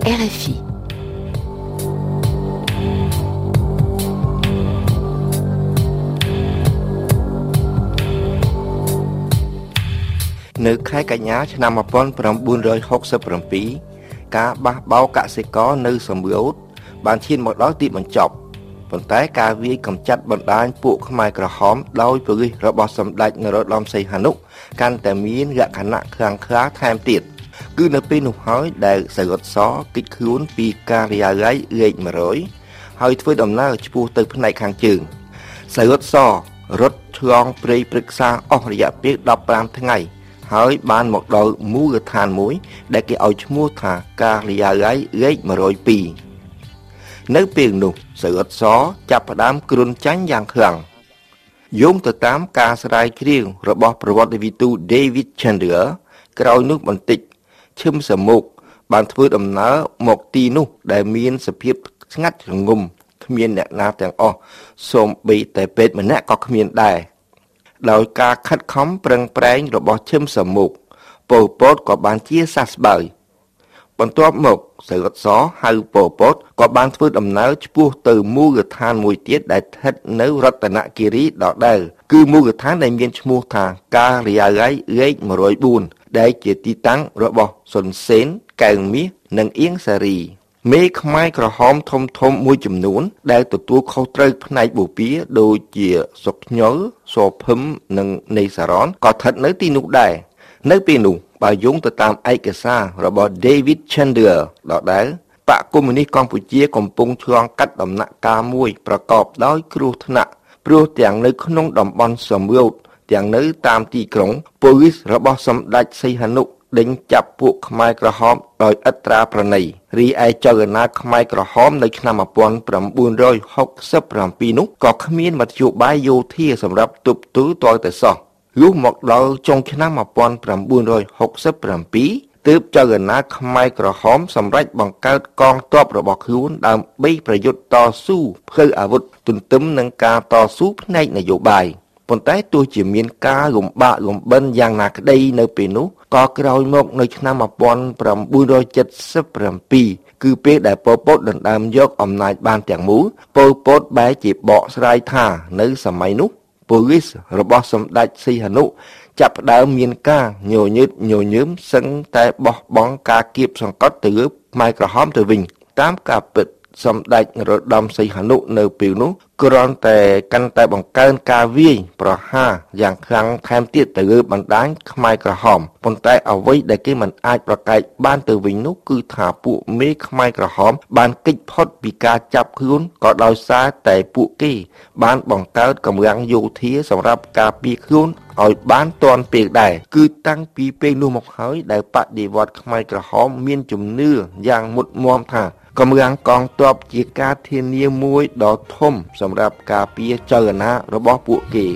RFI. នៅខែកញ្ញាឆ្នាំ1967ការបះបោរកសិករនៅសំបូតបានឈានមកដល់ទីបញ្ចប់ប៉ុន្តែការវាយកម្ចាត់បណ្ដាញពួកខ្មែរក្រហមដោយប៉ូលីសរបស់សម្ដេចនរោត្តមសីហនុកាន់តែមានលក្ខណៈខ្លាំងក្លាថែមទៀត គឺនៅពេលនោះហើយដែលសៃរតសគេចខ្លួនពីការិយាល័យលេខ100ហើយធ្វើដំណើរឆ្ពោះទៅផ្នែកខាងជើងសៃរតសរត់ឆ្លងព្រៃព្រឹក្សាអស់រយៈពេល15ថ្ងៃហើយបានមកដល់មូលដ្ឋានមួយ ដែលគេឲ្យឈ្មោះថាការិយាល័យលេខ102នៅពេលនោះសើអត់សចាប់ផ្ដើមគ្រុនចាញ់យ៉ាងខ្លាំងយោងទៅតាមការស្រាវជ្រាវរបស់ប្រវត្តិវិទូ David Chandler ក្រោយនោះបន្តិច ឈឹមសមុកបានធ្វើដំណើរមកទីនោះ ដែលមានសភាពស្ងាត់រងំគ្មានអ្នកណាទាំងអស់សូម្បីតែពេទ្យម្នាក់ក៏គ្មានដែរដោយការខិតខំប្រឹងប្រែងរបស់ឈឹមសមុកពលពតក៏បានជាសះស្បើយបន្ទាប់មកសៅអត់សហៅពលពតក៏បានធ្វើដំណើរឆ្ពោះទៅមូលដ្ឋានមួយទៀតដែលស្ថិតនៅរតនគិរីដដែលគឺមូលដ្ឋានដែលមានឈ្មោះថាការិយាល័យលេខ104 ដែលជាទីតាំងរបស់សុនសេនកែវមាសនិងអៀងសារីមេខ្មែរក្រហមធំធំមួយចំនួន ដែលទទួលខុសត្រូវផ្នែកបូព៌ាដូចជាសុកញលសភឹមនិងនេសារ៉នក៏ស្ថិតនៅទីនោះដែរនៅពេលនោះបើយោងទៅតាមឯកសាររបស់ David Chandler ដដែលបកកុម្មុយនីសកម្ពុជាកំពុងឆ្លងកាត់ដំណាក់កាលមួយប្រកបដោយគ្រោះថ្នាក់ព្រោះទាំងនៅក្នុងតំបន់សំរោទ ទាំងនៅតាមទីក្រុងប៉ូលីសរបស់សម្ដេចសីហនុដេញចាប់ពួកខ្មែរក្រហមដោយឥតត្រាប្រណីរីឯចលនាខ្មែរក្រហមនៅឆ្នាំ1967នោះក៏គ្មានមធ្យោបាយយោធាសម្រាប់ទប់ទល់ទាល់តែសោះលុះមកដល់ចុងឆ្នាំ1967ទើបចលនាខ្មែរក្រហមសម្រេចបង្កើតកងទ័ពរបស់ខ្លួនដើម្បីប្រយុទ្ធតស៊ូផ្លូវអាវុធទន្ទឹមនឹងការតស៊ូផ្នែកនយោបាយ ប៉ុន្តែទោះជាមានការលំបាកលំបិនយ៉ាងណាក្តីនៅពេលនោះក៏ក្រោយមកនៅឆ្នាំ1977គឺពេលដែលប៉ុលពតដណ្ដើមយកអំណាចបានទាំងមូលប៉ុលពតបែរជាបកស្រាយថានៅសម័យនោះប៉ូលីសរបស់សម្ដេចសីហនុចាប់ផ្ដើមមានការញញើតញញើមសឹងតែបោះបង់ការគៀបសង្កត់ទៅលើខ្មែរក្រហមទៅវិញតាមការពិត សម្ដេចនរោត្តមសីហនុនៅពេលនោះគ្រាន់តែកាន់តែបង្កើនការវាយប្រហារយ៉ាងខ្លាំងថែមទៀតទៅលើបណ្ដាញខ្មែរក្រហមប៉ុន្តែអ្វីដែលគេមិនអាចប្រកែកបានទៅវិញនោះគឺថាពួកមេខ្មែរក្រហម បានគេចផុតពីការចាប់ខ្លួនក៏ដោយសារតែពួកគេ បានបង្កើតកម្លាំងយោធាសម្រាប់ការពារខ្លួនឲ្យបានទាន់ពេលដែរគឺតាំងពីពេលនោះមកហើយដែលបដិវត្តខ្មែរក្រហមមានជំនឿយ៉ាងមុតមមថាកម្លាំងកងទ័ពជាការធានាមួយដ៏ធំសម្រាប់ការពារចលនារបស់ពួកគេ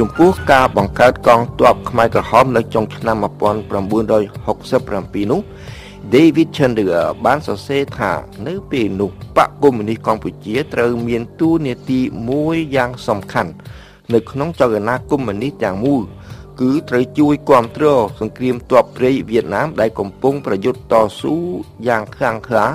ចំពោះការបង្កើតកងទ័ពខ្មែរក្រហមនៅចុងឆ្នាំ1967នោះ David Chandler បានសរសេរថានៅពេលនោះបកកុម្មុយនីសកម្ពុជាត្រូវមានតួនាទីមួយយ៉ាងសំខាន់ នៅក្នុងចលនាកុម្មុយនីសទាំងមូលគឺត្រូវជួយគ្រប់គ្រងសង្គ្រាមទ័ពព្រៃវៀតណាមដែលកំពុងប្រយុទ្ធតស៊ូយ៉ាងខ្លាំងក្លាត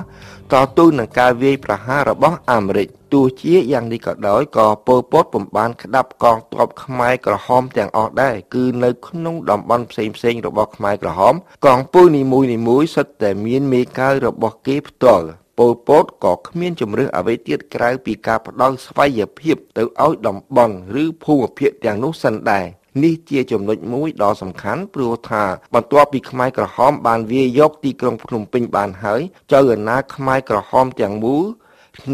ទៅនឹងការវាយប្រហាររបស់អាមេរិក ទោះជាយ៉ាងនេះក៏ដោយក៏ពលពតពុំបានក្តាប់កងទ័ពខ្មែរក្រហមទាំងអស់ដែរគឺនៅក្នុងតំបន់ផ្សេងផ្សេងរបស់ខ្មែរក្រហម កងពលនីមួយនីមួយសុទ្ធតែមានមេកើរបស់គេផ្ទាល់ពលពតក៏គ្មានជំរឿសអ្វីទៀតក្រៅពីការផ្ដល់ស្វ័យភាពទៅឲ្យតំបន់ឬភូមិភាគទាំងនោះសិនដែរនេះជាចំណុចមួយដ៏សំខាន់ព្រោះថាបន្ទាប់ពីខ្មែរក្រហមបានវាយយកទីក្រុងភ្នំពេញបានហើយចៅអាណាខ្មែរក្រហមទាំងមូល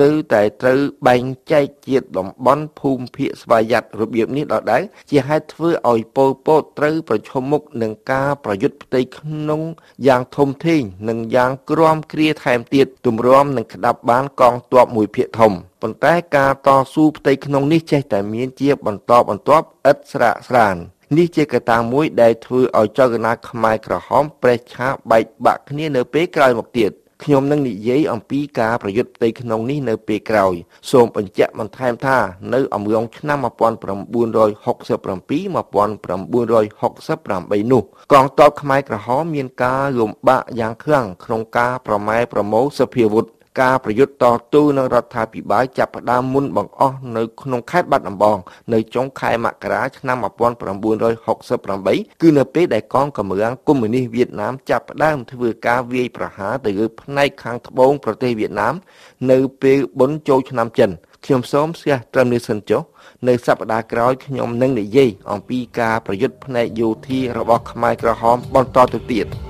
នៅតែត្រូវបែងចែកជាតិតំបន់ភូមិភាគស្វយ័តរបៀបនេះដដែលជាហេតុធ្វើឲ្យពលពតត្រូវប្រឈមមុខនឹងការប្រយុទ្ធផ្ទៃក្នុងយ៉ាងធំធេងនិងយ៉ាងក្រំគ្រាថែមទៀតទម្រាំនឹងក្តាប់បានកងទ័ពមួយភាគធំប៉ុន្តែការតស៊ូផ្ទៃក្នុងនេះចេះតែមានជាបន្តបន្ទាប់ឥតស្រាកស្រាននេះជាកត្តាមួយដែលធ្វើឲ្យចលនាខ្មែរក្រហមប្រេះឆាបែកបាក់គ្នានៅពេលក្រោយមកទៀត ខ្ញុំនឹងនិយាយអំពីការប្រយុទ្ធផ្ទៃក្នុងនេះនៅពេលក្រោយ សូមបញ្ជាក់បន្ថែមថា នៅអំឡុងឆ្នាំ1967 1968នោះកងទ័ពខ្មែរក្រហមមានការលំបាកយ៉ាងខ្លាំងក្នុងការប្រម៉ែប្រមូលសភាវុធ ការប្រយុទ្ធតស៊ូនឹងរដ្ឋាភិបាលចាប់ផ្ដើមមុនបង្អស់នៅក្នុងខេត្តបាត់ដំបងនៅចុងខែមករាឆ្នាំ1968គឺនៅពេលដែលកងកម្លាំងកុម្មុយនីសវៀតណាមចាប់ផ្ដើមធ្វើការវាយប្រហារទៅលើផ្នែកខាងត្បូងប្រទេសវៀតណាមនៅពេលបុណ្យចូលឆ្នាំចិនខ្ញុំសូមស្ទះត្រឹមនេះសិនចុះនៅសប្តាហ៍ក្រោយខ្ញុំនឹងនិយាយអំពីការប្រយុទ្ធផ្នែកយោធារបស់ខ្មែរក្រហមបន្តទៅទៀត។